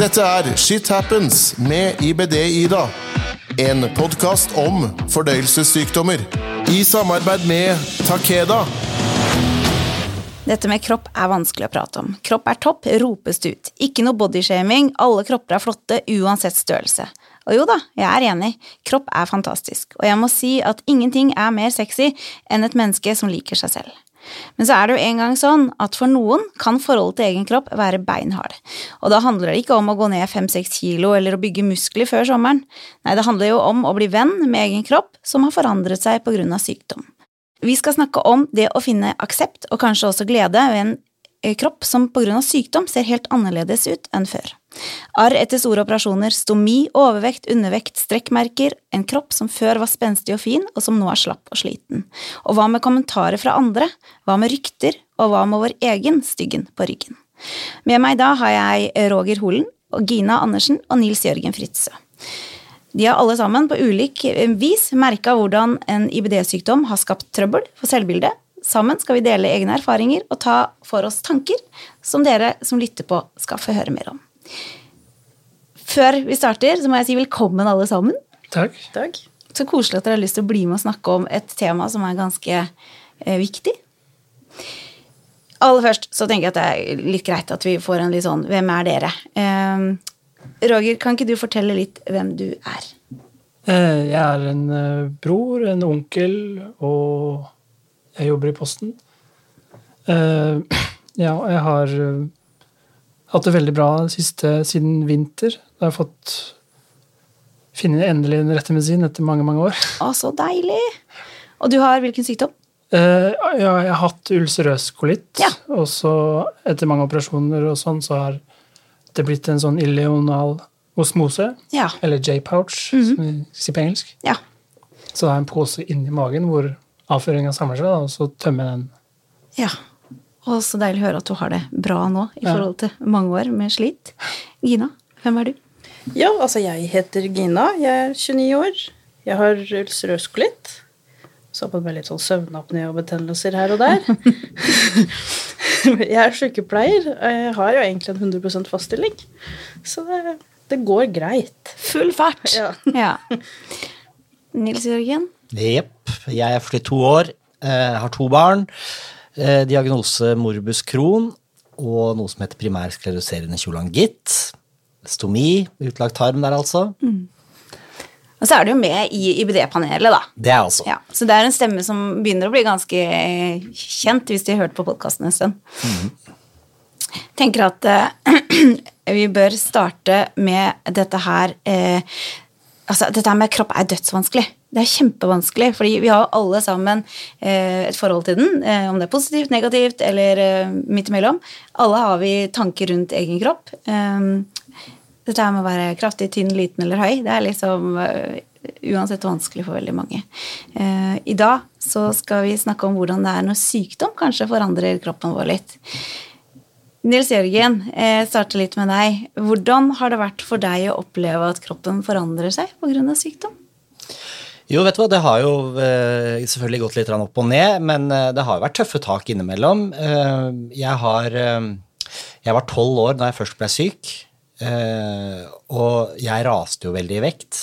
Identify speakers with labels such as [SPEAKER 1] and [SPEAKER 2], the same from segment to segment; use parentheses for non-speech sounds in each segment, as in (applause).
[SPEAKER 1] Dette er Shit Happens med IBD-Ida. En podkast om fordøyelsessykdommer. I samarbeid med Takeda.
[SPEAKER 2] Dette med kropp er vanskelig å prate om. Kropp er topp, ropes det ut. Ikke noe bodyshaming, alle kropper er flotte uansett størrelse. Og jo da, jeg er enig, kropp er fantastisk, og jeg må si at ingenting er mer sexy enn et menneske som liker seg selv. Men så er det jo en gang sånn at for noen kan forholdet til egen kropp være beinhard. Og da handler det ikke om å gå ned fem-seks kilo eller å bygge muskler før sommeren. Nei, det handler jo om å bli venn med egen kropp som har forandret seg på grunn av sykdom. Vi skal snakke om det å finne aksept og kanskje også glede ved en kropp som av sykdom ser helt annerledes ut enn før. Arr etter store operasjoner, stomi, overvekt, undervekt, strekkmerker, en kropp som før var spenstig og fin, og som nå er slapp og sliten. Og hva med kommentarer fra andre, hva med rykter, og hva med vår egen styggen på ryggen? Med meg da har jeg Roger Holen, og Gina Andersen og Nils Jørgen Fritzøe. De har alle sammen på ulik vis merka hvordan en IBD-sykdom har skapt trøbbel for selvbildet. Sammen skal vi dele egne erfaringer og ta for oss tanker som dere som lytter på, skal få høre mer om. Før vi starter, så må jeg si velkommen, alle sammen.
[SPEAKER 3] Takk.
[SPEAKER 4] Takk.
[SPEAKER 2] Så koselig at dere har lyst til å bli med og snakke om et tema som er ganske eh, viktig. Aller først så tenker jeg at det er litt greit at vi får en litt sånn Hvem er dere? Eh, Roger, kan ikke du fortelle litt hvem du er?
[SPEAKER 3] Eh, Jeg er en eh, bror, en onkel, og jeg jobber i Posten. Uh, (clears throat) Ja, jeg har uh, hatt det veldig bra siste siden vinter. Da har jeg fått finne endelig den rette medisin etter mange, mange år.
[SPEAKER 2] Å, så deilig! Og du har hvilken sykdom?
[SPEAKER 3] Uh, Ja, jeg har hatt ulcerøs kolitt,
[SPEAKER 2] Ja.
[SPEAKER 3] og så etter mange operasjoner og sånn, så har det blitt en sånn ileonal osmose,
[SPEAKER 2] Ja.
[SPEAKER 3] eller J-pouch, som vi sier på engelsk.
[SPEAKER 2] Ja.
[SPEAKER 3] Så det er en pose inni magen hvor avføringa samler seg, og så tømmer jeg den.
[SPEAKER 2] ja. Og så deilig å høre at du har det bra nå i
[SPEAKER 3] Ja.
[SPEAKER 2] forhold til mange år med slit. Gina, hvem er du?
[SPEAKER 4] Ja, altså jeg heter Gina. Jeg er 29 år. Jeg har ulcerøs kolitt. Så på meg litt sånn søvnapné og betennelser her og der. (laughs) (laughs) jeg er sykepleier. Jeg har jo egentlig en 100% fast stilling. Så det, det går greit.
[SPEAKER 2] Full fart!
[SPEAKER 4] Ja.
[SPEAKER 2] ja. Nils Jørgen?
[SPEAKER 5] Jepp. Jeg er 42 år, eh, har to barn. Eh, diagnose morbus Crohn og noe som heter primær skleroserende kjolangitt. Stomi, utlagt tarm der altså.
[SPEAKER 2] Og så er du jo med i IBD-panelet, da.
[SPEAKER 5] Det er altså.
[SPEAKER 2] Ja, så det er en stemme som begynner å bli ganske kjent, hvis de har hørt på podkasten en stund. tenker at uh, (clears throat) vi bør starte med dette her uh, Altså, dette her med kropp er dødsvanskelig. Det er kjempevanskelig, fordi vi har alle sammen eh, et forhold til den, eh, om det er positivt, negativt eller eh, midt imellom. Alle har vi tanker rundt egen kropp. Eh, dette med å være kraftig, tynn, liten eller høy, det er liksom uansett vanskelig for veldig mange. I dag så skal vi snakke om hvordan det er når sykdom kanskje forandrer kroppen vår litt. Nils Jørgen, jeg starter litt med deg. Hvordan har det vært for deg å oppleve at kroppen forandrer seg pga. sykdom?
[SPEAKER 5] Jo, vet du hva, det har jo eh, selvfølgelig gått litt opp og ned, men eh, det har jo vært tøffe tak innimellom. Eh, jeg har Jeg var tolv år da jeg først ble syk, og jeg raste jo veldig i vekt.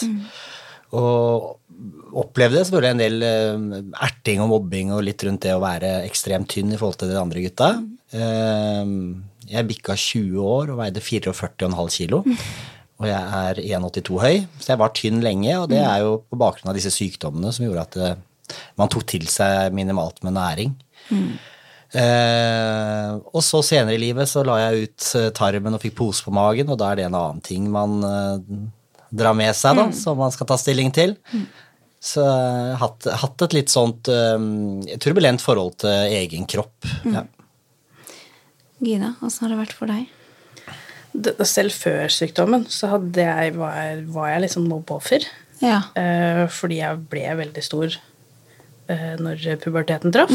[SPEAKER 5] Og opplevde selvfølgelig en del erting og mobbing og litt rundt det å være ekstremt tynn i forhold til de andre gutta. Eh, jeg bikka 20 år og veide 44,5 kilo. (laughs) Og jeg er 1,82 høy, så jeg var tynn lenge. Og det er jo på bakgrunn av disse sykdommene som gjorde at det, man tok til seg minimalt med næring. Eh, og så senere i livet så la jeg ut eh, tarmen og fikk pose på magen, og da er det en annen ting man eh, drar med seg, da, som man skal ta stilling til. Så jeg har hatt, hatt et litt sånt eh, turbulent forhold til egen kropp. Ja.
[SPEAKER 2] Gina, åssen har det vært for deg?
[SPEAKER 4] Det- Selv før sykdommen så jeg, var, var jeg liksom mobbeoffer.
[SPEAKER 2] Ja.
[SPEAKER 4] Eh, fordi jeg ble veldig stor eh, når puberteten traff.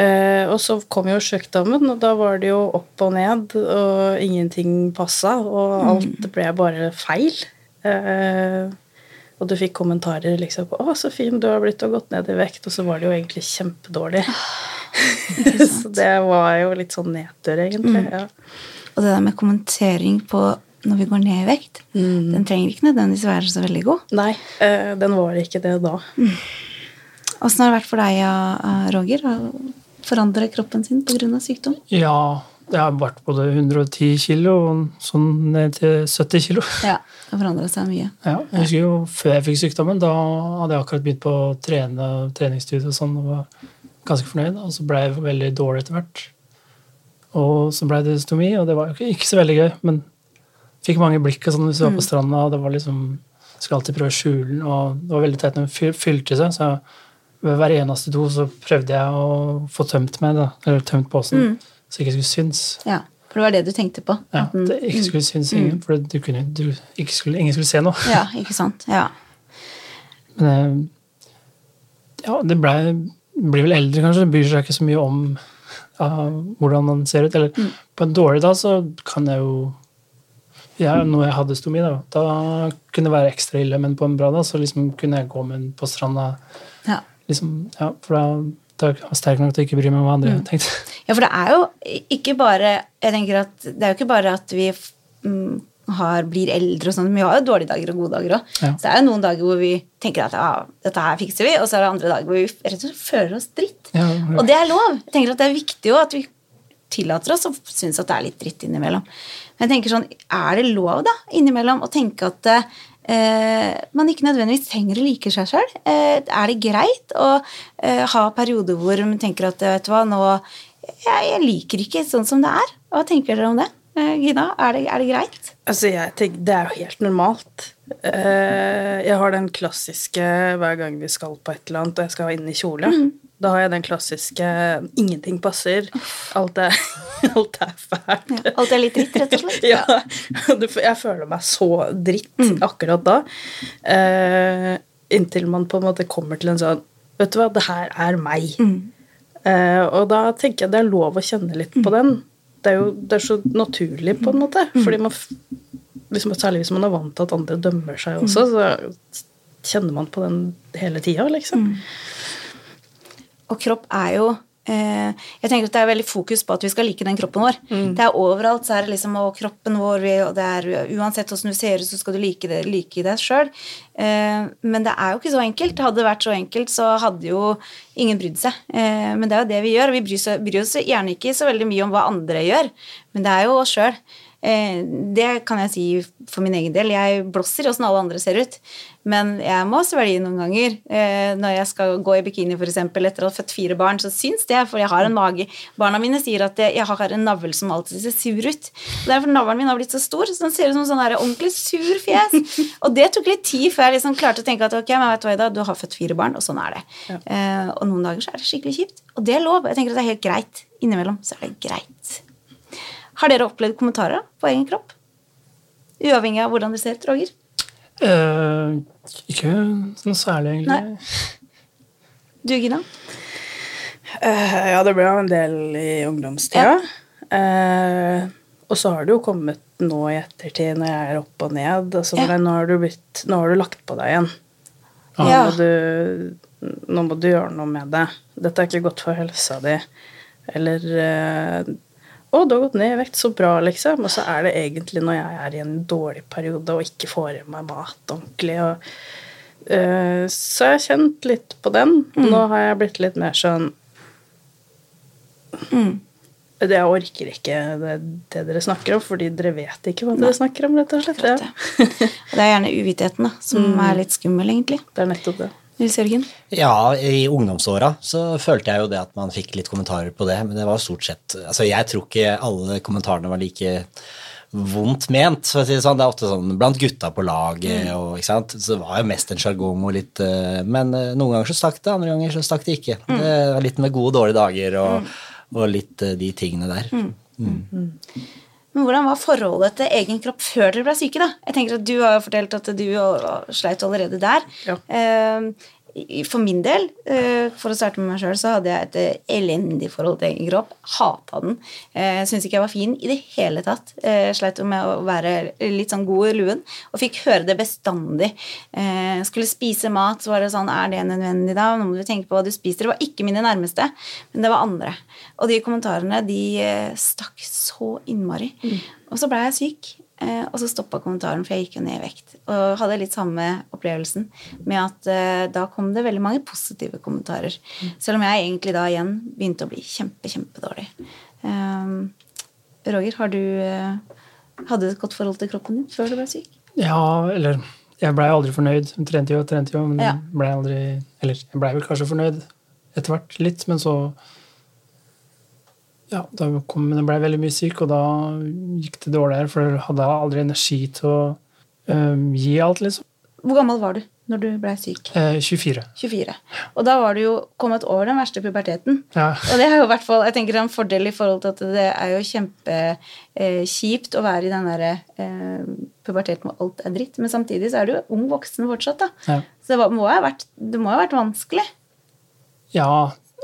[SPEAKER 4] Eh, og så kom jo sykdommen, og da var det jo opp og ned, og ingenting passa, og alt ble bare feil. Eh, og du fikk kommentarer liksom på 'Å, så fin du har blitt og gått ned i vekt', og så var det jo egentlig kjempedårlig. (laughs) så det var jo litt sånn nedtur, egentlig. Ja.
[SPEAKER 2] Og det der med kommentering på når vi går ned i vekt. Den trenger ikke nødvendigvis være så veldig god.
[SPEAKER 4] Nei, øh, den var ikke det da.
[SPEAKER 2] Åssen har det vært for deg, Roger, å forandre kroppen sin pga. sykdom?
[SPEAKER 3] Ja, det har vært både 110 kilo og sånn ned til 70 kilo. (laughs)
[SPEAKER 2] Ja, det har forandra seg mye.
[SPEAKER 3] Ja, jeg husker jo Før jeg fikk sykdommen, da hadde jeg akkurat begynt på trene treningsstudio og sånn, og var ganske fornøyd. Og så ble jeg veldig dårlig etter hvert. Og så ble det stomi, og det var ikke, ikke så veldig gøy. Men fikk mange blikk og sånn hvis du var på stranda, og det var liksom Skulle alltid prøve å skjule den, og det var veldig teit når den fylte seg. Så ved hver eneste do så prøvde jeg å få tømt meg, da, eller tømt posen, så ikke skulle synes.
[SPEAKER 2] Ja, For det var det du tenkte på?
[SPEAKER 3] Ja,
[SPEAKER 2] At
[SPEAKER 3] det ikke skulle synes ingen, for du kunne, du, skulle, ingen skulle se noe.
[SPEAKER 2] ja, ikke sant. Ja. (laughs)
[SPEAKER 3] Men eh, ja, det blei blir vel eldre, kanskje. Det bryr seg ikke så mye om ja, hvordan man ser ut. Eller på en dårlig dag så kan jeg jo ja, Når jeg hadde stomi, da, da kunne det være ekstra ille, men på en bra dag så liksom kunne jeg gå med den på stranda.
[SPEAKER 2] Ja.
[SPEAKER 3] Liksom, ja, for da, da er jeg sterk nok til å ikke bry meg om hva andre tenkte.
[SPEAKER 2] ja, for det er jo ikke bare Jeg tenker at det er jo ikke bare at vi mm, har, blir eldre og sånn, men vi har jo dårlige dager og gode dager òg.
[SPEAKER 3] Ja.
[SPEAKER 2] Så det er jo noen dager hvor vi tenker at ja, dette her fikser vi, og så er det andre dager hvor vi rett og slett føler oss dritt.
[SPEAKER 3] Ja,
[SPEAKER 2] Og det er lov. Jeg tenker at det er viktig òg at vi tillater oss å synes at det er litt dritt innimellom. Men jeg tenker sånn, er det lov da, innimellom å tenke at eh, man ikke nødvendigvis trenger å like seg sjøl? Eh, er det greit å eh, ha perioder hvor man tenker at vet du hva, nå jeg, jeg liker ikke sånn som det er? Hva tenker dere om det? Eh, Gina, er det, er det greit?
[SPEAKER 4] Altså, jeg tenker, Det er jo helt normalt. Eh, jeg har den klassiske hver gang vi skal på et eller annet og jeg skal inn i kjole. Da har jeg den klassiske 'ingenting passer', alt er, (laughs) alt er fælt.
[SPEAKER 2] Ja, alt er litt dritt, rett og slett? (laughs)
[SPEAKER 4] Ja. Jeg føler meg så dritt akkurat da. Eh, inntil man på en måte kommer til en sånn Vet du hva, det her er meg. Eh, og da tenker jeg det er lov å kjenne litt på den. Det er jo det er så naturlig, på en måte. Fordi man, hvis man, Særlig hvis man er vant til at andre dømmer seg også, så kjenner man på den hele tida, liksom.
[SPEAKER 2] Og kropp er jo Jeg tenker at det er veldig fokus på at vi skal like den kroppen vår. Det er overalt, så er det liksom og kroppen vår, og det er uansett hvordan du ser ut, så skal du like det, like deg sjøl. Eh, men det er jo ikke så enkelt. Hadde det vært så enkelt, så hadde jo ingen brydd seg. Eh, men det er jo det vi gjør, vi bryr oss gjerne ikke så veldig mye om hva andre gjør, men det er jo oss sjøl. Eh, det kan jeg si for min egen del. Jeg blåser åssen alle andre ser ut. Men jeg må svelge noen ganger. Eh, når jeg skal gå i bikini for eksempel, etter å ha født fire barn, så syns det, for jeg har en mage. Barna mine sier at jeg har en navl som alltid ser sur ut. Det er fordi navlen min har blitt så stor, så den ser ut som sånn der ordentlig sur fjes. (laughs) Og det tok litt tid før jeg liksom klarte å tenke at ok, men vet du hva, Ida, du har født fire barn, og sånn er det. Eh, og noen dager så er det skikkelig kjipt. Og det er lov. Jeg tenker at det er helt greit. Innimellom så er det greit. Har dere opplevd kommentarer på egen kropp? Uavhengig av hvordan dere ser ut, Roger?
[SPEAKER 3] Eh, ikke sånn særlig, egentlig.
[SPEAKER 2] Nei. Du, Gina?
[SPEAKER 4] Eh, ja, det ble jo en del i ungdomstida. Eh, og så har det jo kommet nå i ettertid, når jeg er opp og ned. Altså,
[SPEAKER 2] Ja.
[SPEAKER 4] nå, har du blitt, nå har du lagt på deg igjen. Nå,
[SPEAKER 2] Ja.
[SPEAKER 4] må du, nå må du gjøre noe med det. Dette er ikke godt for helsa di. Eller eh, Å, du har gått ned i vekt, så bra, liksom. Og så er det egentlig når jeg er i en dårlig periode og ikke får i meg mat ordentlig. Og, uh, så jeg har kjent litt på den. Nå har jeg blitt litt mer sånn det, Jeg orker ikke det, det dere snakker om, fordi dere vet ikke hva dere snakker om. rett og slett. Ja.
[SPEAKER 2] Det er gjerne uvitenheten da, som er litt skummel, egentlig.
[SPEAKER 4] Det er nettopp det.
[SPEAKER 2] Nils Jørgen?
[SPEAKER 5] Ja, i ungdomsåra så følte jeg jo det at man fikk litt kommentarer på det, men det var stort sett Altså, jeg tror ikke alle kommentarene var like vondt ment, for å si det sånn. Det er ofte sånn blant gutta på laget og ikke sant. Så det var jo mest en sjargong og litt eh, Men eh, noen ganger så stakk det, andre ganger så stakk det ikke. Det var litt med gode og dårlige dager og, og litt eh, de tingene der.
[SPEAKER 2] Men hvordan var forholdet til egen kropp før dere ble syke, da? Jeg tenker at Du har fortalt at du sleit allerede der.
[SPEAKER 4] Ja.
[SPEAKER 2] For min del, eh, for å starte med meg sjøl, så hadde jeg et eh, elendig forhold til egen kropp. Hata den. Eh, Syns ikke jeg var fin i det hele tatt. Sleit med å være litt sånn god i luen, og fikk høre det bestandig. Skulle spise mat, så var det sånn Er det nødvendig, da? Nå må du tenke på hva du spiser. Det var ikke mine nærmeste, men det var andre. Og de kommentarene, de stakk så innmari. Og så ble jeg syk. Eh, og så stoppa kommentaren, for jeg gikk jo ned i vekt. Og hadde litt samme opplevelsen med at eh, da kom det veldig mange positive kommentarer. Selv om jeg egentlig da igjen begynte å bli kjempe, kjempedårlig. Um, Roger, har du eh, hadde du et godt forhold til kroppen din før du ble syk?
[SPEAKER 3] Ja, eller jeg blei aldri fornøyd. Jeg Trente jo og trente jo, men
[SPEAKER 2] Ja.
[SPEAKER 3] ble aldri Eller jeg blei vel kanskje fornøyd etter hvert litt, men så Ja, da kom jeg ble veldig mye syk, og da gikk det dårligere, for jeg hadde aldri energi til å øhm, gi alt, liksom.
[SPEAKER 2] Hvor gammel var du når du ble syk?
[SPEAKER 3] Eh, 24.
[SPEAKER 2] 24. Og da var du jo kommet over den verste puberteten.
[SPEAKER 3] Ja.
[SPEAKER 2] Og det er jo i hvert fall jeg tenker en fordel i forhold til at det er jo kjempekjipt å være i den derre eh, puberteten hvor alt er dritt. Men samtidig så er du jo ung voksen fortsatt, da.
[SPEAKER 3] Ja.
[SPEAKER 2] Så det, må vært, det må ha vært vanskelig.
[SPEAKER 3] ja,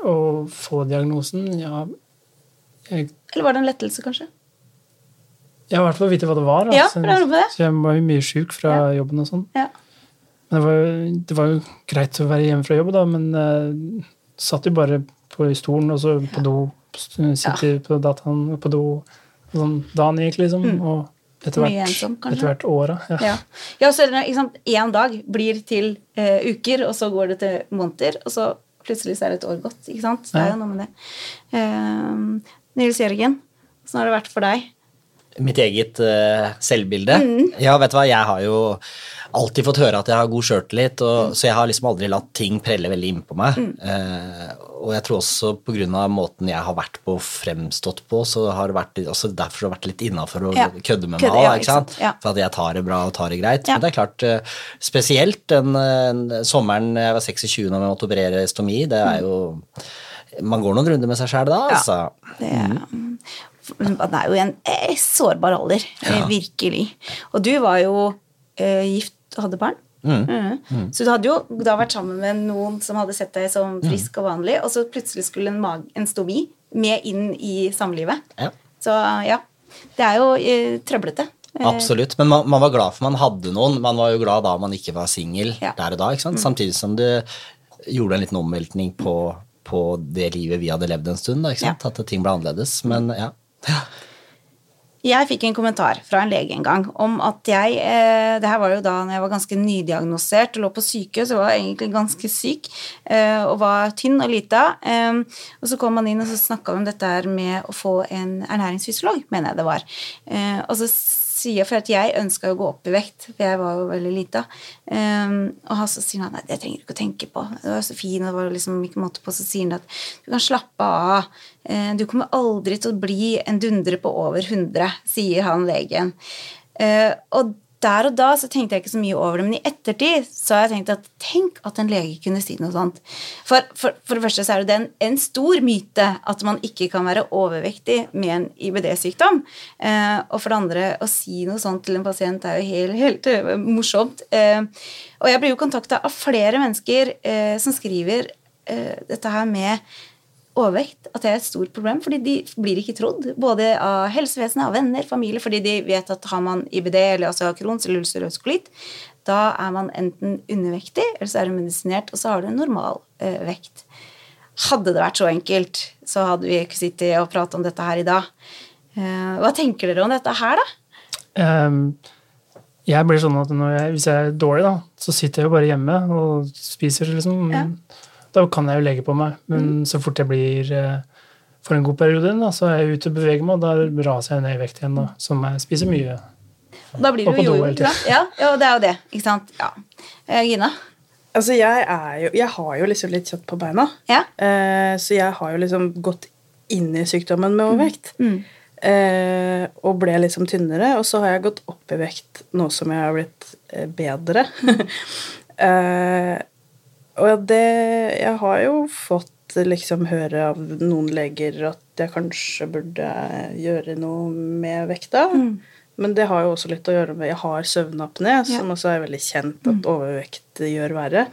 [SPEAKER 3] å få diagnosen, ja jeg,
[SPEAKER 2] Eller var det en lettelse, kanskje?
[SPEAKER 3] Jeg har i hvert fall vite hva det var. da.
[SPEAKER 2] Ja,
[SPEAKER 3] så,
[SPEAKER 2] det
[SPEAKER 3] så jeg var jo mye sjuk fra
[SPEAKER 2] Ja.
[SPEAKER 3] jobben og sånn.
[SPEAKER 2] Ja.
[SPEAKER 3] Men det var, det var jo greit å være hjemme fra jobb, da, men uh, satt jo bare på stolen og så på do. Sitte på dataen på do. Sånn, dagen gikk, liksom. Og etter
[SPEAKER 2] Mm.
[SPEAKER 3] Hvert,
[SPEAKER 2] ensom,
[SPEAKER 3] etter hvert åra. Ja.
[SPEAKER 2] Ja, ja så Én dag blir til uh, uker, og så går det til måneder, og så plutselig så er det et år gått. ikke sant? Det er jo noe med det. Uh, Nils Jørgen, åssen har det vært for deg?
[SPEAKER 5] Mitt eget uh, selvbilde.
[SPEAKER 2] Mm.
[SPEAKER 5] Ja, vet du hva, jeg har jo alltid fått høre at jeg har god sjøltillit,
[SPEAKER 2] Mm.
[SPEAKER 5] så jeg har liksom aldri latt ting prelle veldig innpå meg. Eh, og jeg tror også av måten jeg har vært på og fremstått på, så har det vært, også derfor har det vært litt innafor å
[SPEAKER 2] Ja,
[SPEAKER 5] kødde med meg
[SPEAKER 2] ja,
[SPEAKER 5] òg,
[SPEAKER 2] ikke
[SPEAKER 5] ikke sant?
[SPEAKER 2] ja.
[SPEAKER 5] For at jeg tar det bra og tar det greit.
[SPEAKER 2] Ja.
[SPEAKER 5] Men det er klart, uh, spesielt den uh, sommeren jeg var 26 når jeg måtte operere stomi, det er jo Man går noen runder med seg sjæl da,
[SPEAKER 2] altså. Ja. Det, mm. det er jo en eh, sårbar alder, ja. virkelig. Og du var jo eh, gift og hadde barn. Mhm. Så du hadde jo da vært sammen med noen som hadde sett deg som frisk og vanlig, og så plutselig skulle en, mag en stomi med inn i samlivet.
[SPEAKER 5] Ja.
[SPEAKER 2] Så ja, det er jo eh, trøblete. Eh,
[SPEAKER 5] Absolutt, men man, man var glad for man hadde noen. Man var jo glad da man ikke var singel
[SPEAKER 2] Ja.
[SPEAKER 5] der og da. ikke sant? Samtidig som du gjorde en liten omveltning på, på det livet vi hadde levd en stund. da, sant? At ting ble annerledes. Men ja. (laughs)
[SPEAKER 2] Jeg fikk en kommentar fra en lege en gang om at jeg eh, Det her var jo da når jeg var ganske nydiagnosert og lå på sykehus og var egentlig ganske syk eh, og var tynn og lita. Eh, og så kom man inn og så snakka om dette her med å få en ernæringsfysiolog, mener jeg det var. Eh, og så sier for at jeg ønska å gå opp i vekt, for jeg var jo veldig lita. Um, og han så sier han nei, det trenger du ikke å tenke på. Det var så fin, og det var liksom ikke måte på. Så sier han at du kan slappe av. Eh, Du kommer aldri til å bli en dundre på over 100, sier han legen. Uh, Og der og da så tenkte jeg ikke så mye over det, men i ettertid så har jeg tenkt at tenk at en lege kunne si noe sånt. For, for, for det første så er det en, en stor myte at man ikke kan være overvektig med en IBD-sykdom. Eh, og for det andre, å si noe sånt til en pasient er jo helt, helt eh, morsomt. Eh, og jeg blir jo kontakta av flere mennesker eh, som skriver eh, dette her med overvekt, at det er et stort problem, fordi de blir ikke trodd, både av helsevesenet, av venner, familie, fordi de vet at har man IBD, eller altså Crohns eller ulcerøs kolitt, da er man enten undervektig, eller så er du medisinert, og så har du en normal eh, vekt. Hadde det vært så enkelt, så hadde vi ikke sittet og pratet om dette her i dag. Eh, hva tenker dere om dette her, da?
[SPEAKER 3] Um, jeg blir sånn at når jeg, hvis jeg er dårlig, da, så sitter jeg jo bare hjemme og spiser, liksom.
[SPEAKER 2] Ja.
[SPEAKER 3] Da kan jeg jo legge på meg. Men så fort jeg blir eh, for en god periode, da, så er jeg ute og beveger meg, og da raser jeg ned i vekt igjen. Da, som jeg spiser mye.
[SPEAKER 2] Da blir
[SPEAKER 3] på
[SPEAKER 2] jo? Ja, ja, det er jo det, ikke sant? Ja. Eh, Gina?
[SPEAKER 4] Altså, jeg er jo Jeg har jo liksom litt kjøtt på beina.
[SPEAKER 2] Ja.
[SPEAKER 4] Eh, så jeg har jo liksom gått inn i sykdommen med overvekt. Eh, og ble liksom tynnere. Og så har jeg gått opp i vekt nå som jeg har blitt eh, bedre. (laughs) eh, og det Jeg har jo fått liksom høre av noen leger at jeg kanskje burde gjøre noe med vekta. Men det har jo også litt å gjøre med Jeg har søvnapné, som også er veldig kjent at overvekt gjør verre.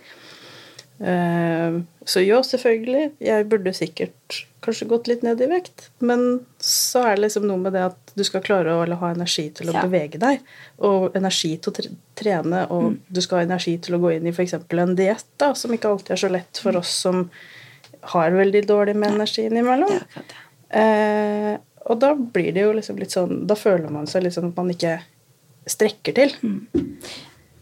[SPEAKER 4] Eh, så jo, selvfølgelig. Jeg burde sikkert kanskje gått litt ned i vekt. Men så er det liksom noe med det at du skal klare å ha energi til å
[SPEAKER 2] Ja.
[SPEAKER 4] bevege deg. Og energi til å trene, og du skal ha energi til å gå inn i f.eks. en diett, som ikke alltid er så lett for oss som har veldig dårlig med energi innimellom.
[SPEAKER 2] Det.
[SPEAKER 4] Eh, og da blir det jo liksom litt sånn Da føler man seg litt sånn at man ikke strekker til.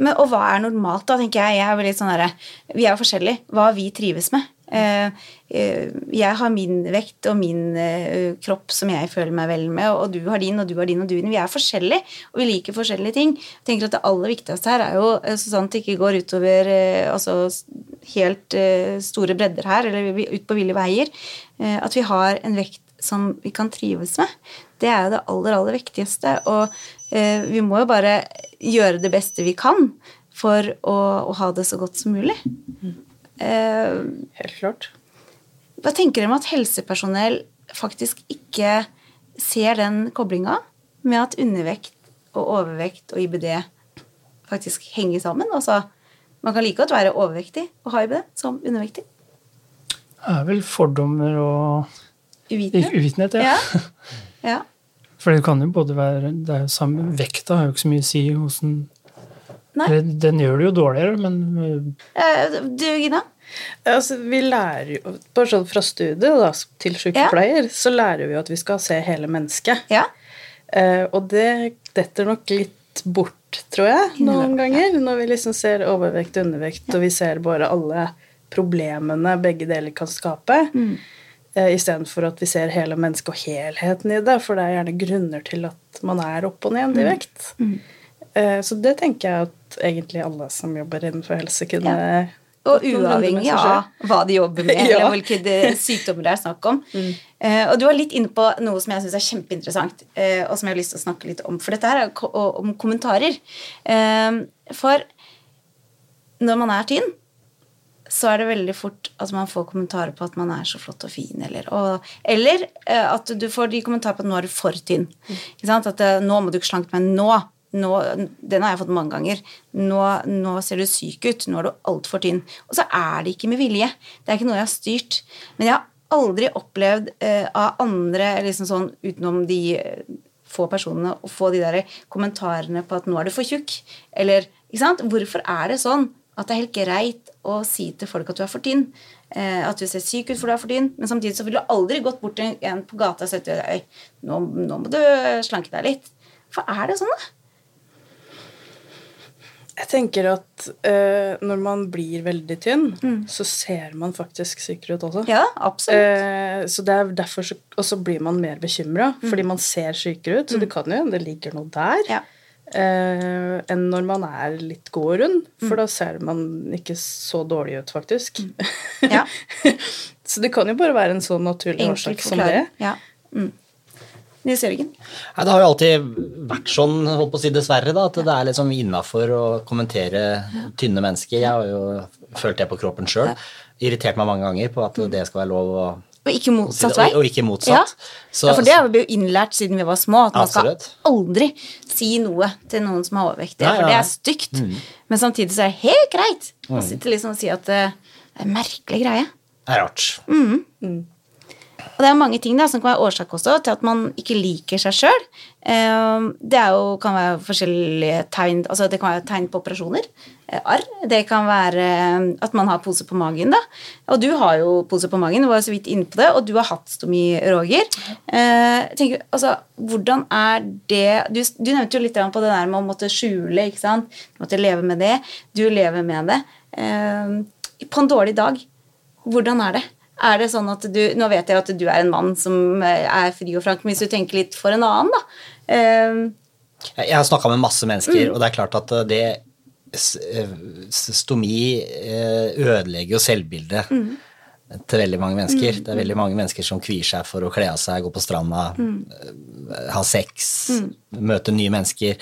[SPEAKER 2] Men, og hva er normalt, da, tenker jeg. jeg er litt sånn der, vi er jo forskjellige. Hva vi trives med. Eh, eh, jeg har min vekt og min eh, kropp som jeg føler meg vel med, og du har din, og du har din, og du har din. Vi er forskjellige, og vi liker forskjellige ting. Jeg tenker at Det aller viktigste her er jo så sant det ikke går utover altså, helt store bredder her, eller ut på ville veier. At vi har en vekt som vi kan trives med. Det er jo det aller, aller viktigste. Og vi må jo bare gjøre det beste vi kan for å, å ha det så godt som mulig. Eh,
[SPEAKER 4] Helt klart.
[SPEAKER 2] hva tenker dere om at helsepersonell faktisk ikke ser den koblinga med at undervekt og overvekt og IBD faktisk henger sammen? Altså, man kan like godt være overvektig og ha IBD som undervektig.
[SPEAKER 3] Det er vel fordommer og
[SPEAKER 2] Uvitenhet.
[SPEAKER 3] uvitenhet, ja.
[SPEAKER 2] Ja. ja.
[SPEAKER 3] For det kan jo både være det er jo samme, Vekta har jo ikke så mye å si åssen den Den gjør det jo dårligere, men øh,
[SPEAKER 2] Eh, Du, Gina?
[SPEAKER 4] Altså, vi lærer jo, bare sånn fra studiet da, til sykepleier, så lærer vi jo at vi skal se hele mennesket.
[SPEAKER 2] Ja.
[SPEAKER 4] Eh, og det detter nok litt bort, tror jeg, noen ganger. Når vi liksom ser overvekt og undervekt, og vi ser bare alle problemene begge deler kan skape.
[SPEAKER 2] Mm.
[SPEAKER 4] Eh, Istedenfor at vi ser hele mennesket og helheten i det, for det er gjerne grunner til at man er opp og ned i vekt. Eh, så det tenker jeg at egentlig alle som jobber innenfor helse, kunne
[SPEAKER 2] Og uavhengig av hva de jobber med, (laughs)
[SPEAKER 4] Ja.
[SPEAKER 2] eller hvilke sykdommer det er snakk om. Eh, og du var litt inne på noe som jeg syns er kjempeinteressant, eh, og som jeg har lyst til å snakke litt om. For dette her er om kommentarer. For når man er tynn, så er det veldig fort at man får kommentarer på at man er så flott og fin, eller, og, eller eh, at du får de kommentarer på at nå er du for tynn. At eh, nå må du ikke slanke meg nå. nå. Den har jeg fått mange ganger. Nå, nå ser du syk ut. Nå er du altfor tynn. Og så er det ikke med vilje. Det er ikke noe jeg har styrt. Men jeg har aldri opplevd eh, av andre, liksom sånn utenom de eh, få personene, å få de der kommentarene på at nå er du for tjukk. Eller, ikke sant? Hvorfor er det sånn at det er helt greit å si til folk at du er for tynn? Eh, at du ser syk ut for du er for tynn, men samtidig så ville du aldri gått bort til en på gata og sagt til nå, nå må du slanke deg litt. For er det sånn, da?
[SPEAKER 4] Jeg tenker at eh, når man blir veldig tynn, så ser man faktisk sykere ut også.
[SPEAKER 2] Ja, absolutt.
[SPEAKER 4] Eh, så det er derfor så, Og så blir man mer bekymra, fordi man ser sykere ut. Så det kan jo hende det ligger noe der.
[SPEAKER 2] Ja.
[SPEAKER 4] Eh, enn når man er litt god og rund, for da ser man ikke så dårlig ut, faktisk. (laughs)
[SPEAKER 2] Ja.
[SPEAKER 4] så det kan jo bare være en sånn naturlig
[SPEAKER 2] Enkelt
[SPEAKER 4] årsak som det.
[SPEAKER 2] Ja. Mm. Nils Jørgen?
[SPEAKER 5] Nei, det har jo alltid vært sånn, holdt på å si dessverre, da, at det er liksom innafor å kommentere tynne mennesker. Jeg har jo følt det på kroppen sjøl. Irritert meg mange ganger på at det skal være lov å
[SPEAKER 2] Og ikke motsatt vei.
[SPEAKER 5] og, og ikke motsatt.
[SPEAKER 2] Ja.
[SPEAKER 5] Så-
[SPEAKER 2] ja, for det har vi jo innlært siden vi var små, at man
[SPEAKER 5] Absolutt.
[SPEAKER 2] skal aldri si noe til noen som er overvektige,
[SPEAKER 5] ja,
[SPEAKER 2] for det er stygt. Men samtidig så er det helt greit å sitte liksom og si at eh, det er en merkelig greie.
[SPEAKER 5] Det er rart.
[SPEAKER 2] Og det er mange ting da, som kan være årsak også til at man ikke liker seg sjøl. Det er jo, kan være forskjellige tegn altså Det kan være tegn på operasjoner. eh, Arr. Det kan være eh, at man har pose på magen. da. Og du har jo pose på magen, du var jo så vidt inne på det, og du har hatt stomi, Roger. Eh, tenker, altså, Hvordan er det Du, du nevnte jo litt på det der med å måtte skjule. ikke sant? Du måtte leve med det. Du lever med det. Eh, På en dårlig dag, hvordan er det? Er det sånn at du, Nå vet jeg at du er en mann som eh, er fri og frank, men hvis du tenker litt for en annen, da eh,
[SPEAKER 5] Jeg har snakka med masse mennesker, og det er klart at det eh, s- Stomi ødelegger jo selvbildet til veldig mange mennesker. Det er veldig mange mennesker som kvier seg for å kle av seg, gå på stranda, mm. ha sex, møte nye mennesker.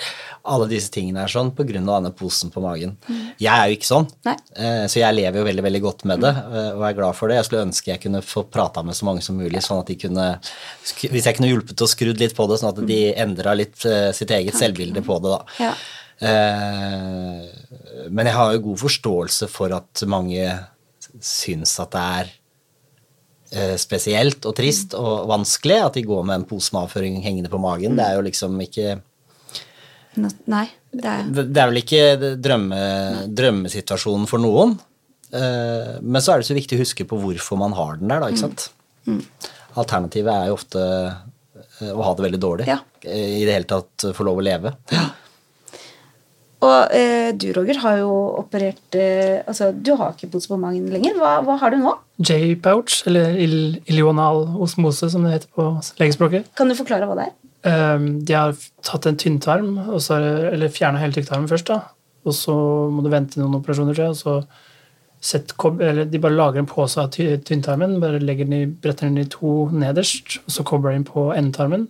[SPEAKER 5] Alle disse tingene er sånn av denne posen på magen. Jeg er jo ikke sånn,
[SPEAKER 2] Nei.
[SPEAKER 5] eh, så jeg lever jo veldig veldig godt med det eh, og er glad for det. Jeg skulle ønske jeg kunne få prata med så mange som mulig, sånn at de kunne Hvis jeg kunne hjulpet og skrudd litt på det, sånn at de endra litt eh, sitt eget selvbilde på det, da.
[SPEAKER 2] Ja.
[SPEAKER 5] Men jeg har jo god forståelse for at mange syns at det er spesielt og trist og vanskelig at de går med en pose med avføring hengende på magen. Det er jo liksom ikke
[SPEAKER 2] Nei, det er
[SPEAKER 5] Det er vel ikke drømme, drømmesituasjonen for noen. Eh, Men så er det så viktig å huske på hvorfor man har den der, da, ikke sant. Alternativet er jo ofte eh, å ha det veldig dårlig.
[SPEAKER 2] Ja.
[SPEAKER 5] Eh, I det hele tatt få lov å leve.
[SPEAKER 2] Og eh, du, Roger, har jo operert eh, Altså, du har ikke pose på magen lenger. Hva, hva har du nå?
[SPEAKER 3] J-pouch, eller il ilional osmose, som det heter på legespråket.
[SPEAKER 2] Kan du forklare hva det er?
[SPEAKER 3] Um, de har tatt en tynntarm, og så er eller fjerna hele tykktarmen først, da. Og så må du vente noen operasjoner til, og så sett, eller de bare lager en pose av ty tynntarmen, bare legger den i, bretter den i to nederst, og så kobler de inn på endetarmen.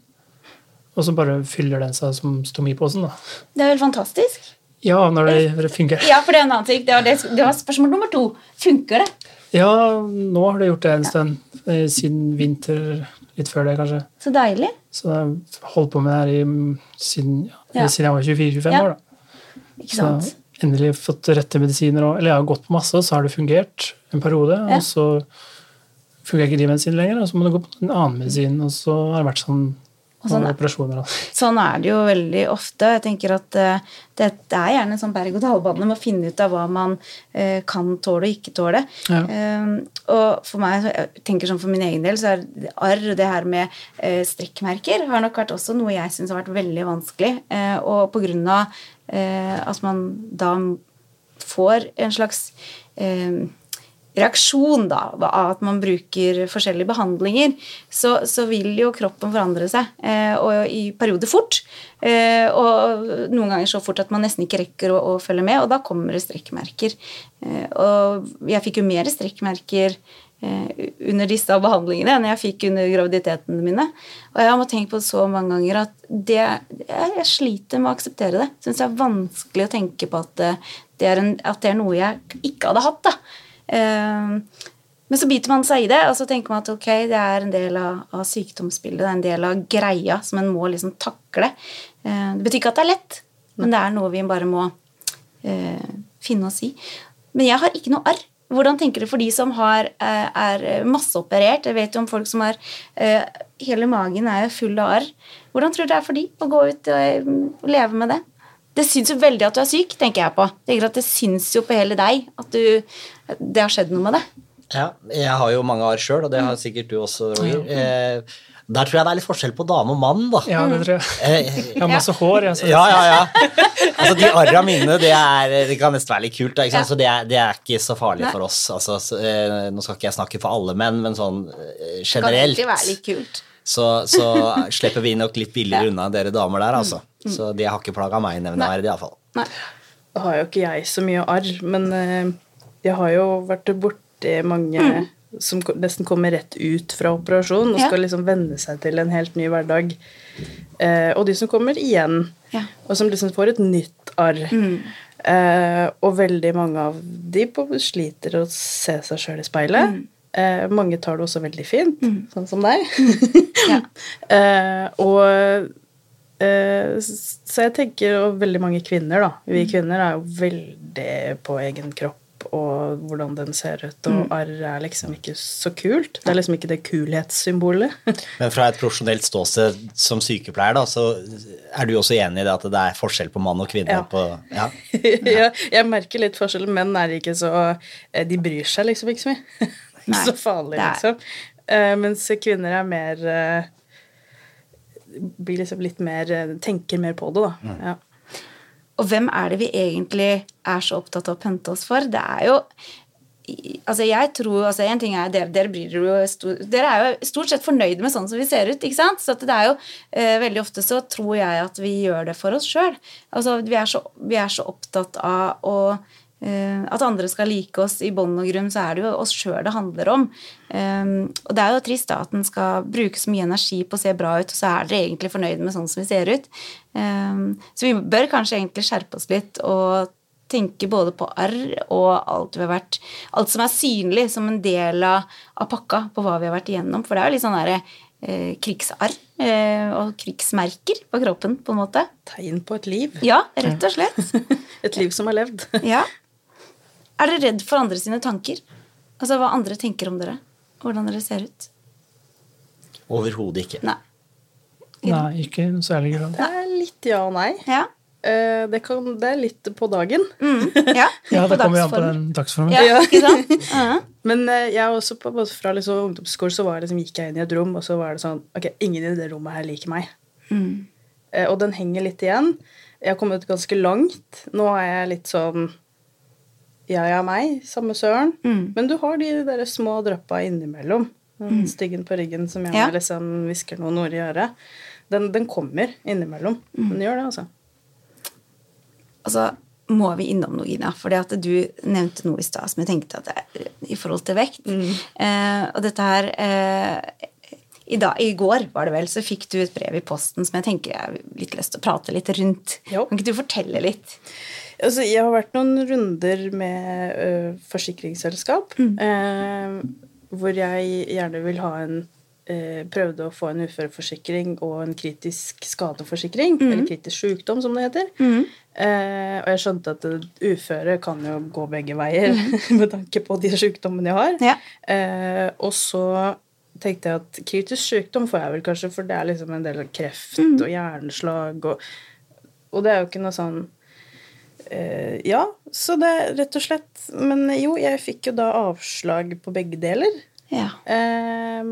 [SPEAKER 3] Og så bare fyller den seg som stomiposen, da.
[SPEAKER 2] Det er vel fantastisk?
[SPEAKER 3] Ja, når det fungerer.
[SPEAKER 2] Ja, for det er en annen ting. Det var, det, det var spørsmål nummer to. Funker det?
[SPEAKER 3] Ja, nå har det gjort det en stund. eh, Siden vinter, litt før det, kanskje.
[SPEAKER 2] Så deilig.
[SPEAKER 3] Så jeg har holdt på med det her i, siden, ja, siden jeg var 24-25
[SPEAKER 2] Ja.
[SPEAKER 3] år. da.
[SPEAKER 2] Ikke
[SPEAKER 3] Så
[SPEAKER 2] sant?
[SPEAKER 3] endelig fått rette medisiner. Og, eller jeg har gått på masse, og så har det fungert en periode. Og så fungerer ikke de medisinene lenger, og så må du gå på en annen medisin. Og så har det vært sånn,
[SPEAKER 2] Og sånn Sånn er det jo veldig ofte. Jeg tenker at uh, det, det er gjerne en sånn berg-og-dal-bane med å finne ut av hva man uh, kan tåle og ikke tåle.
[SPEAKER 3] Ja.
[SPEAKER 2] Uh, og for meg, jeg tenker sånn for min egen del, så er det arr og det her med eh, strekkmerker har nok vært også noe jeg syns har vært veldig vanskelig. Og på grunn av at man da får en slags eh, reaksjon da, av at man bruker forskjellige behandlinger, så, så vil jo kroppen forandre seg, eh, og i perioder fort. Eh, og noen ganger så fort at man nesten ikke rekker å, å følge med, og da kommer det strekkmerker. Eh, og jeg fikk jo mer strekkmerker eh, under disse behandlingene enn jeg fikk under graviditetene mine. Og jeg må tenke på det så mange ganger at det, jeg, sliter med å akseptere det. Syns det er vanskelig å tenke på at det er en, at det er noe jeg ikke hadde hatt. da. Eh, men så biter man seg i det, og så tenker man at ok, det er en del av, av sykdomsbildet, det er en del av greia som en må liksom takle. Eh, det betyr ikke at det er lett, men det er noe vi bare må eh, finne oss i. Men jeg har ikke noe arr. Hvordan tenker du for de som har, eh, er masseoperert? Jeg vet jo om folk som har eh, Hele magen er jo full av arr. Hvordan tror du det er for de å gå ut og leve med det? Det syns jo veldig at du er syk, tenker jeg på. Tenker at Det syns jo på hele deg at du, det har skjedd noe med det.
[SPEAKER 5] Ja, jeg har jo mange arr sjøl, og det har sikkert du også, Roger. Eh, der tror jeg det er litt forskjell på dame og mann, da.
[SPEAKER 3] Ja, det tror jeg.
[SPEAKER 5] Eh,
[SPEAKER 3] Jeg har masse hår. Jeg,
[SPEAKER 5] ja, ja, ja. Altså, de arra mine, det, er, det kan nesten være litt kult. Da, ikke sant? Så det er, det er ikke så farlig
[SPEAKER 2] Nei.
[SPEAKER 5] for oss. Altså, så, eh, nå skal ikke jeg snakke for alle menn, men sånn generelt.
[SPEAKER 2] Det kan være litt kult.
[SPEAKER 5] så, så slipper vi nok litt billigere unna enn dere damer der, altså. Så det har ikke plaga meg nevneverdig, iallfall.
[SPEAKER 2] Nei.
[SPEAKER 4] Da har jo ikke jeg så mye arr, men eh, jeg har jo vært borti mange som nesten kommer rett ut fra operasjon og
[SPEAKER 2] Ja.
[SPEAKER 4] skal liksom venne seg til en helt ny hverdag. Eh, og de som kommer igjen,
[SPEAKER 2] Ja.
[SPEAKER 4] og som liksom får et nytt arr. Eh, og veldig mange av de på, sliter å se seg sjøl i speilet. Eh, mange tar det også veldig fint, sånn som deg. (laughs)
[SPEAKER 2] Ja. (laughs)
[SPEAKER 4] eh, og så jeg tenker, og veldig mange kvinner, da Vi kvinner er jo veldig på egen kropp og hvordan den ser ut, og arr er liksom ikke så kult. Det er liksom ikke det kulhetssymbolet. (laughs)
[SPEAKER 5] Men fra et profesjonelt ståsted som sykepleier, da, så er du også enig i det at det er forskjell på mann og kvinne?
[SPEAKER 4] Ja.
[SPEAKER 5] På, ja. (laughs)
[SPEAKER 4] jeg, jeg merker litt forskjell. Menn er ikke så eh, De bryr seg liksom ikke så mye. ikke (laughs)
[SPEAKER 2] Nei,
[SPEAKER 4] så farlig,
[SPEAKER 2] er-
[SPEAKER 4] liksom. Eh, mens kvinner er mer eh, Blir liksom litt mer eh, Tenker mer på det, da. Ja.
[SPEAKER 2] Og hvem er det vi egentlig er så opptatt av å pynte oss for? Det er jo Altså, jeg tror altså En ting er dere, dere, blir jo dere er jo stort sett fornøyde med sånn som vi ser ut, ikke sant? Så at det er jo eh, Veldig ofte så tror jeg at vi gjør det for oss sjøl. Altså, vi, er så- vi er så opptatt av å at andre skal like oss i bånn og grunn, så er det jo oss sjøl det handler om. Um, og det er jo trist da at en skal bruke så mye energi på å se bra ut, og så er dere egentlig fornøyd med sånn som vi ser ut. Um, så vi bør kanskje egentlig skjerpe oss litt og tenke både på arr og alt, vi har vært, alt som er synlig som en del av, pakka på hva vi har vært igjennom. For det er jo litt sånn derre eh, krigsarr eh, og krigsmerker på kroppen, på en måte.
[SPEAKER 4] Tegn på et liv.
[SPEAKER 2] Ja, rett og slett. (laughs)
[SPEAKER 4] Et liv som har levd.
[SPEAKER 2] Ja. Er dere redd for andre sine tanker? Altså hva andre tenker om dere? Hvordan dere ser ut?
[SPEAKER 5] Overhodet ikke.
[SPEAKER 2] Nei.
[SPEAKER 3] Nei, ikke i noe særlig grad.
[SPEAKER 4] Det er litt ja og nei.
[SPEAKER 2] Ja.
[SPEAKER 4] Eh, det, kan, det er litt på dagen.
[SPEAKER 2] Mm. (laughs) ja.
[SPEAKER 3] Ja, det kommer vi an på den dagsformen.
[SPEAKER 2] Ja, ikke sant? (laughs) Ja.
[SPEAKER 4] Men eh, jeg også på, både fra liksom ungdomsskolen så var det liksom, gikk jeg inn i et rom, og så var det sånn Ok, ingen i det rommet her liker meg.
[SPEAKER 2] Mm.
[SPEAKER 4] Eh, og den henger litt igjen. jeg har kommet ganske langt. Nå er jeg litt sånn Ja, ja, meg, samme søren.
[SPEAKER 2] Mm.
[SPEAKER 4] Men du har de der små dryppa innimellom. Den Styggen på ryggen som jeg
[SPEAKER 2] Ja.
[SPEAKER 4] liksom hvisker noen ord i øret. Den, den kommer innimellom.
[SPEAKER 2] Mm.
[SPEAKER 4] Den gjør det, altså.
[SPEAKER 2] Altså må vi innom noe, Gina. For du nevnte noe i stad som jeg tenkte at det er i forhold til vekt. Eh, og dette her eh, i, dag, I går var det vel, så fikk du et brev i posten som jeg tenker jeg har litt lyst til å prate litt rundt.
[SPEAKER 4] Jo.
[SPEAKER 2] Kan ikke du fortelle litt?
[SPEAKER 4] Altså, jeg har vært noen runder med ø, forsikringsselskap, eh, hvor jeg gjerne vil ha en eh, Prøvde å få en uføreforsikring og en kritisk skadeforsikring, eller kritisk sykdom, som det heter. Eh, og jeg skjønte at det, uføre kan jo gå begge veier, (laughs) med tanke på de sykdommene jeg har.
[SPEAKER 2] Ja.
[SPEAKER 4] Uh, og så tenkte jeg at kritisk sykdom får jeg vel kanskje, for det er liksom en del kreft og hjerneslag og Og det er jo ikke noe sånn Ja, så det er rett og slett Men jo, jeg fikk jo da avslag på begge deler.
[SPEAKER 2] Ja.
[SPEAKER 4] Eh,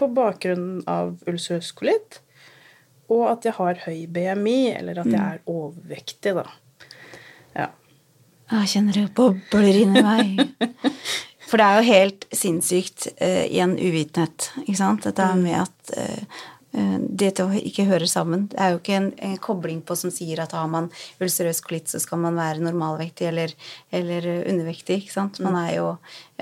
[SPEAKER 4] på bakgrunn av ulcerøs kolitt. Og at jeg har høy BMI, eller at jeg er overvektig, da. Ja.
[SPEAKER 2] Jeg kjenner det bobler inni meg. (laughs) For det er jo helt sinnssykt eh, i en uvitenhet, ikke sant? Dette er med at eh, eh, det til å ikke høre sammen Det er jo ikke en, en kobling på som sier at har man ulcerøs kolitt, så skal man være normalvektig eller, eller eh, undervektig. ikke sant? Man er jo,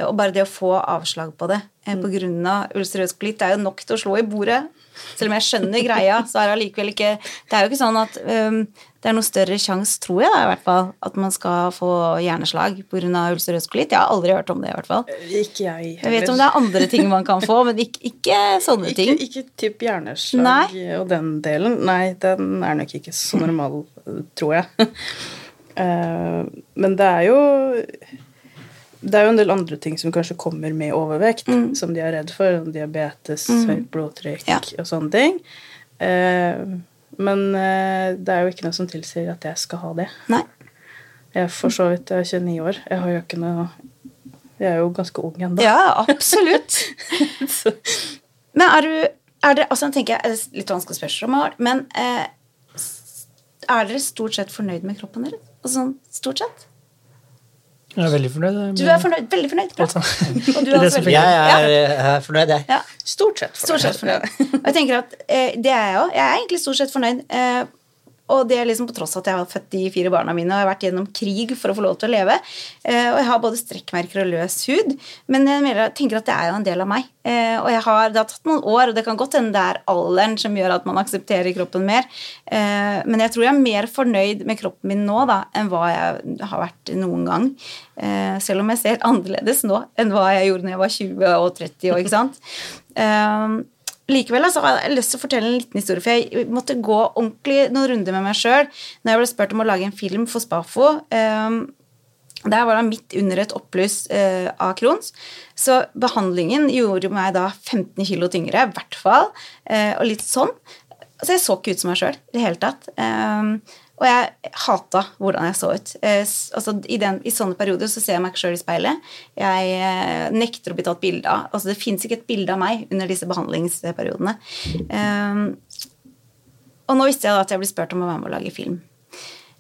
[SPEAKER 2] og bare det å få avslag på det mm. grunn av ulcerøs kolitt er jo nok til å slå i bordet. Selv om jeg skjønner greia, så er det allikevel ikke Det er jo ikke sånn at øhm, det er noe større sjanse, tror jeg da, i hvert fall, at man skal få hjerneslag pga. ulcerøs kolitt. Jeg har aldri hørt om det, i hvert fall.
[SPEAKER 4] Ikke jeg heller.
[SPEAKER 2] Jeg vet om det er andre ting man kan få, men ikke, ikke sånne (laughs)
[SPEAKER 4] Ikke,
[SPEAKER 2] ting.
[SPEAKER 4] ikke typ hjerneslag
[SPEAKER 2] Nei.
[SPEAKER 4] og den delen. Nei, den er nok ikke så normal, tror jeg. (laughs) Eh, men det er jo Det er jo en del andre ting som kanskje kommer med overvekt, som de er redd for. Diabetes, Diabetes, høyt blodtrykk
[SPEAKER 2] Ja.
[SPEAKER 4] og sånne ting. Eh, men eh, det er jo ikke noe som tilsier at jeg skal ha det.
[SPEAKER 2] Nei.
[SPEAKER 4] Jeg er for så vidt jeg er 29 år. Jeg har jo ikke noe Jeg er jo ganske ung ennå.
[SPEAKER 2] Ja, absolutt. (laughs) Men er du er dere, altså, tenker jeg, litt vanskelig spørsmål, men eh, er dere stort sett fornøyd med kroppen deres? Altså, sånn, stort sett?
[SPEAKER 3] Jeg er veldig fornøyd. med-
[SPEAKER 2] Du er fornøyd, veldig fornøyd. Bra.
[SPEAKER 3] Altså,
[SPEAKER 2] Og du (laughs)
[SPEAKER 3] er
[SPEAKER 2] er veldig
[SPEAKER 5] Jeg er, jeg er fornøyd, jeg.
[SPEAKER 2] Ja.
[SPEAKER 4] Stort sett
[SPEAKER 2] Stort sett fornøyd. Jeg tenker at eh, det er jeg òg. Jeg er egentlig stort sett fornøyd. Eh, og det er liksom på tross av at jeg har født de fire barna mine og jeg har vært gjennom krig for å få lov til å leve. Eh, og jeg har både strekkmerker og løs hud. Men jeg tenker at det er jo en del av meg. Eh, og jeg har, det har tatt noen år, og det kan godt hende det er alderen som gjør at man aksepterer kroppen mer. Eh, men jeg tror jeg er mer fornøyd med kroppen min nå da, enn hva jeg har vært noen gang. Selv om jeg ser annerledes nå enn hva jeg gjorde når jeg var 20 og 30 og ikke sant? Eh, Likevel altså, har jeg lyst til å fortelle en liten historie, for jeg måtte gå ordentlig noen runder med meg sjøl når jeg ble spurt om å lage en film for Spafo. Um, der var det midt under et oppbluss uh, av Crohns. Så behandlingen gjorde meg da 15 kilo tyngre, i hvert fall. uh, og litt sånn. Så jeg så ikke ut som meg sjøl i det hele tatt. Um, og jeg hata hvordan jeg så ut. Eh, altså, i, den, I sånne perioder så ser jeg meg ikke sjøl i speilet. Jeg eh, nekter å bli tatt bilde av. Altså, det fins ikke et bilde av meg under disse behandlingsperiodene. Eh, og nå visste jeg da at jeg ble spurt om å være med og lage film.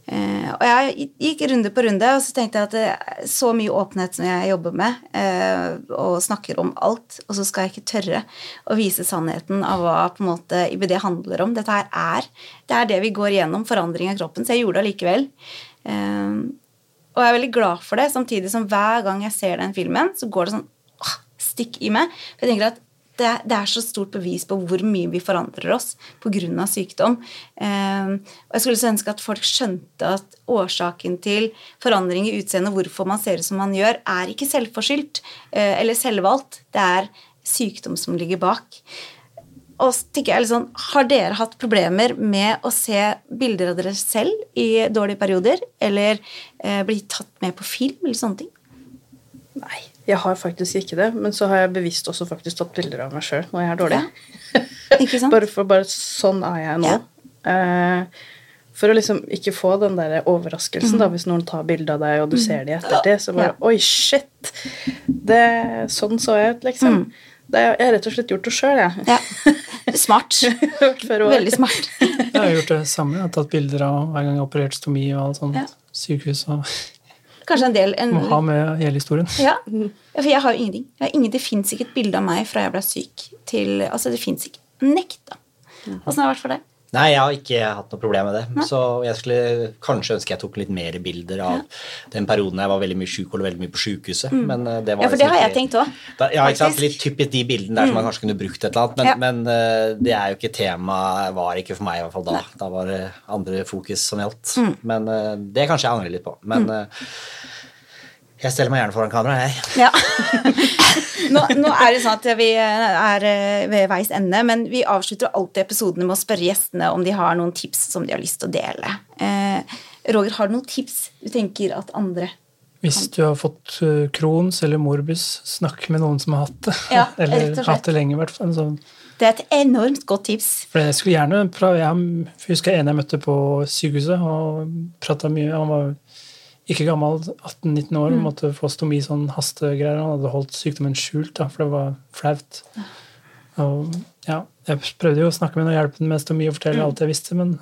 [SPEAKER 2] Eh, og jeg gikk runde på runde, og så tenkte jeg at det er så mye åpenhet som jeg jobber med, eh, og snakker om alt, og så skal jeg ikke tørre å vise sannheten av hva på en måte IBD handler om. Dette her er det er det vi går gjennom, forandring av kroppen, så jeg gjorde det allikevel. Eh, og jeg er veldig glad for det, samtidig som hver gang jeg ser den filmen, så går det sånn åh, stikk i meg. For jeg tenker at det det er så stort bevis på hvor mye vi forandrer oss pga. sykdom. Eh, og jeg skulle så ønske at folk skjønte at årsaken til forandring i utseendet, hvorfor man ser ut som man gjør, er ikke selvforskyldt eh, eller selvvalgt. Det er sykdom som ligger bak. Og så tenker jeg sånn, Har dere hatt problemer med å se bilder av dere selv i dårlige perioder? Eller eh, bli tatt med på film eller sånne ting?
[SPEAKER 4] Nei, jeg har faktisk ikke det. Men så har jeg bevisst også faktisk tatt bilder av meg sjøl når jeg er dårlig.
[SPEAKER 2] Ikke sant? (laughs)
[SPEAKER 4] bare for bare sånn er jeg nå. Eh, for å liksom ikke få den der overraskelsen,
[SPEAKER 2] Mm.
[SPEAKER 4] da, hvis noen tar bilde av deg, og du ser det i ettertid, så bare Oi, shit! Det, sånn så jeg ut, liksom.
[SPEAKER 2] Mm.
[SPEAKER 4] Det, jeg har rett og slett gjort det sjøl, jeg.
[SPEAKER 2] Ja. (laughs) Smart. Veldig smart.
[SPEAKER 3] Jeg har gjort det samme. Jeg har tatt bilder av hver gang jeg har operert stomi og alt sånt.
[SPEAKER 2] Ja.
[SPEAKER 3] Sykehus og
[SPEAKER 2] Kanskje en del en,
[SPEAKER 3] Må ha med hele historien.
[SPEAKER 2] ja. for jeg har jo ingenting. Jeg har ingen, det fins ikke et bilde av meg fra jeg ble syk til Altså, det fins ikke. Nekta. Åssen har det vært for deg?
[SPEAKER 5] Nei, jeg har ikke hatt noe problem med det. Så jeg skulle kanskje ønske jeg tok litt mer bilder av den perioden jeg var veldig mye syk og veldig mye på sjukehuset. Men eh, det var
[SPEAKER 2] Mm. Ja, for det
[SPEAKER 5] liksom
[SPEAKER 2] har jeg tenkt òg.
[SPEAKER 5] Ja, ikke sant?
[SPEAKER 2] Mm.
[SPEAKER 5] Litt typisk de bildene der som man kanskje kunne brukt et eller annet. Men,
[SPEAKER 2] Ja.
[SPEAKER 5] men eh, det er jo ikke tema, var ikke for meg i hvert fall da. Da var det andre fokus som gjaldt.
[SPEAKER 2] Mm.
[SPEAKER 5] Men eh, det kanskje jeg angrer litt på. Men eh, jeg steller meg gjerne foran kamera, jeg.
[SPEAKER 2] Ja. (laughs) nå, nå er det sånn at vi er eh, ved veis ende, men vi avslutter alltid episodene med å spørre gjestene om de har noen tips som de har lyst til å dele. Eh, Roger, har du noen tips du tenker at andre
[SPEAKER 3] Hvis du har fått Crohns eller morbus, snakk med noen som har hatt det.
[SPEAKER 2] Ja, (laughs)
[SPEAKER 3] eller
[SPEAKER 2] rett og slett.
[SPEAKER 3] hatt det lenge, i hvert fall. Så,
[SPEAKER 2] Det er et enormt godt tips.
[SPEAKER 3] for jeg skulle gjerne prøve Jeg husker en jeg møtte på sykehuset og prata mye. Han var ikke gammel, 18-19 år,
[SPEAKER 2] Mm.
[SPEAKER 3] måtte få stomi sånn hastegreier. Han hadde holdt sykdommen skjult, da, for det var flaut. Og ja, jeg prøvde jo å snakke med ham og hjelpe ham med stomi og
[SPEAKER 2] Mm.
[SPEAKER 3] fortelle alt jeg visste, men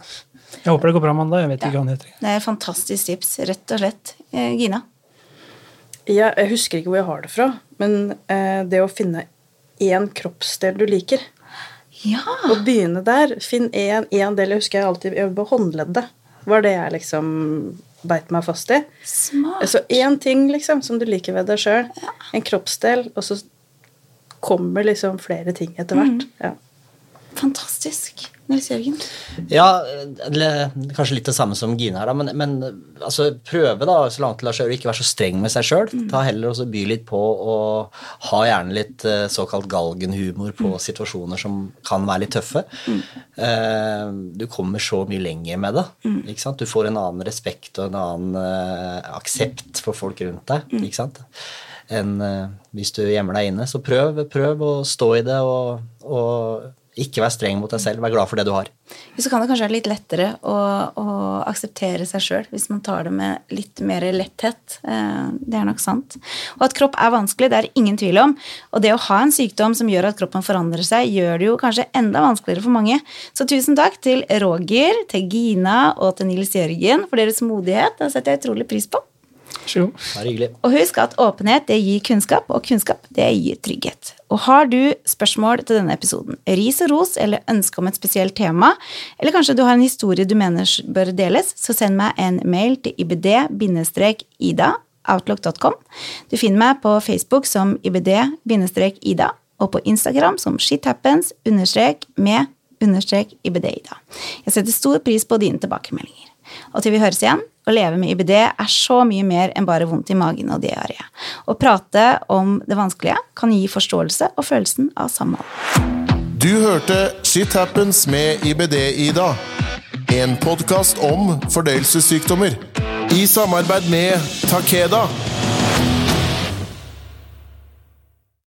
[SPEAKER 3] jeg håper det går bra da. Jeg vet ikke hva han heter.
[SPEAKER 2] Det er et fantastisk tips, rett og slett. Eh, Gina?
[SPEAKER 4] Ja, jeg husker ikke hvor jeg har det fra, men eh, det å finne én kroppsdel du liker,
[SPEAKER 2] Ja.
[SPEAKER 4] og begynne der Finn én del. Jeg husker jeg alltid jeg på håndleddet. Var det jeg liksom beit meg fast i.
[SPEAKER 2] Smart.
[SPEAKER 4] Så én ting liksom som du liker ved deg sjøl. En kroppsdel, og så kommer liksom flere ting etter hvert.
[SPEAKER 2] Mm.
[SPEAKER 4] Ja.
[SPEAKER 2] Fantastisk. Nils Jørgen?
[SPEAKER 5] Ja, kanskje litt det samme som Gine her, da, men, men altså, prøve da, så langt lar seg gjøre, ikke være så streng med seg sjøl. Ta heller også by litt på og ha gjerne litt eh, såkalt galgenhumor på situasjoner som kan være litt tøffe. Eh, du kommer så mye lenger med det. ikke sant? Du får en annen respekt og en annen eh, aksept for folk rundt deg. ikke sant? enn eh, hvis du gjemmer deg inne. Så prøv, prøv å stå i det og, og ikke vær streng mot deg selv. Vær glad for det du har.
[SPEAKER 2] Så kan det kanskje være litt lettere å, å akseptere seg sjøl hvis man tar det med litt mer letthet. Eh, Det er nok sant. Og at kropp er vanskelig, det er ingen tvil om. Og det å ha en sykdom som gjør at kroppen forandrer seg, gjør det jo kanskje enda vanskeligere for mange. Så tusen takk til Roger, til Gina og til Nils Jørgen for deres modighet. Det setter jeg utrolig pris på.
[SPEAKER 3] Vær.
[SPEAKER 5] Bare hyggelig.
[SPEAKER 2] Og husk at åpenhet det gir kunnskap, og kunnskap det gir trygghet. Og har du spørsmål til denne episoden, ris og ros eller ønske om et spesielt tema, eller kanskje du har en historie du mener bør deles, så send meg en mail til ibd-ida outlook.com. Du finner meg på Facebook som ibd-ida, og på Instagram som shithappens understrek med understrek ibd-ida. Jeg setter stor pris på dine tilbakemeldinger. Og til vi høres igjen, å leve med IBD er så mye mer enn bare vondt i magen og diaré. Å prate om det vanskelige kan gi forståelse og følelsen av samhold.
[SPEAKER 1] Du hørte Shit Happens med IBD-Ida. En podkast om fordøyelsessykdommer. I samarbeid med Takeda.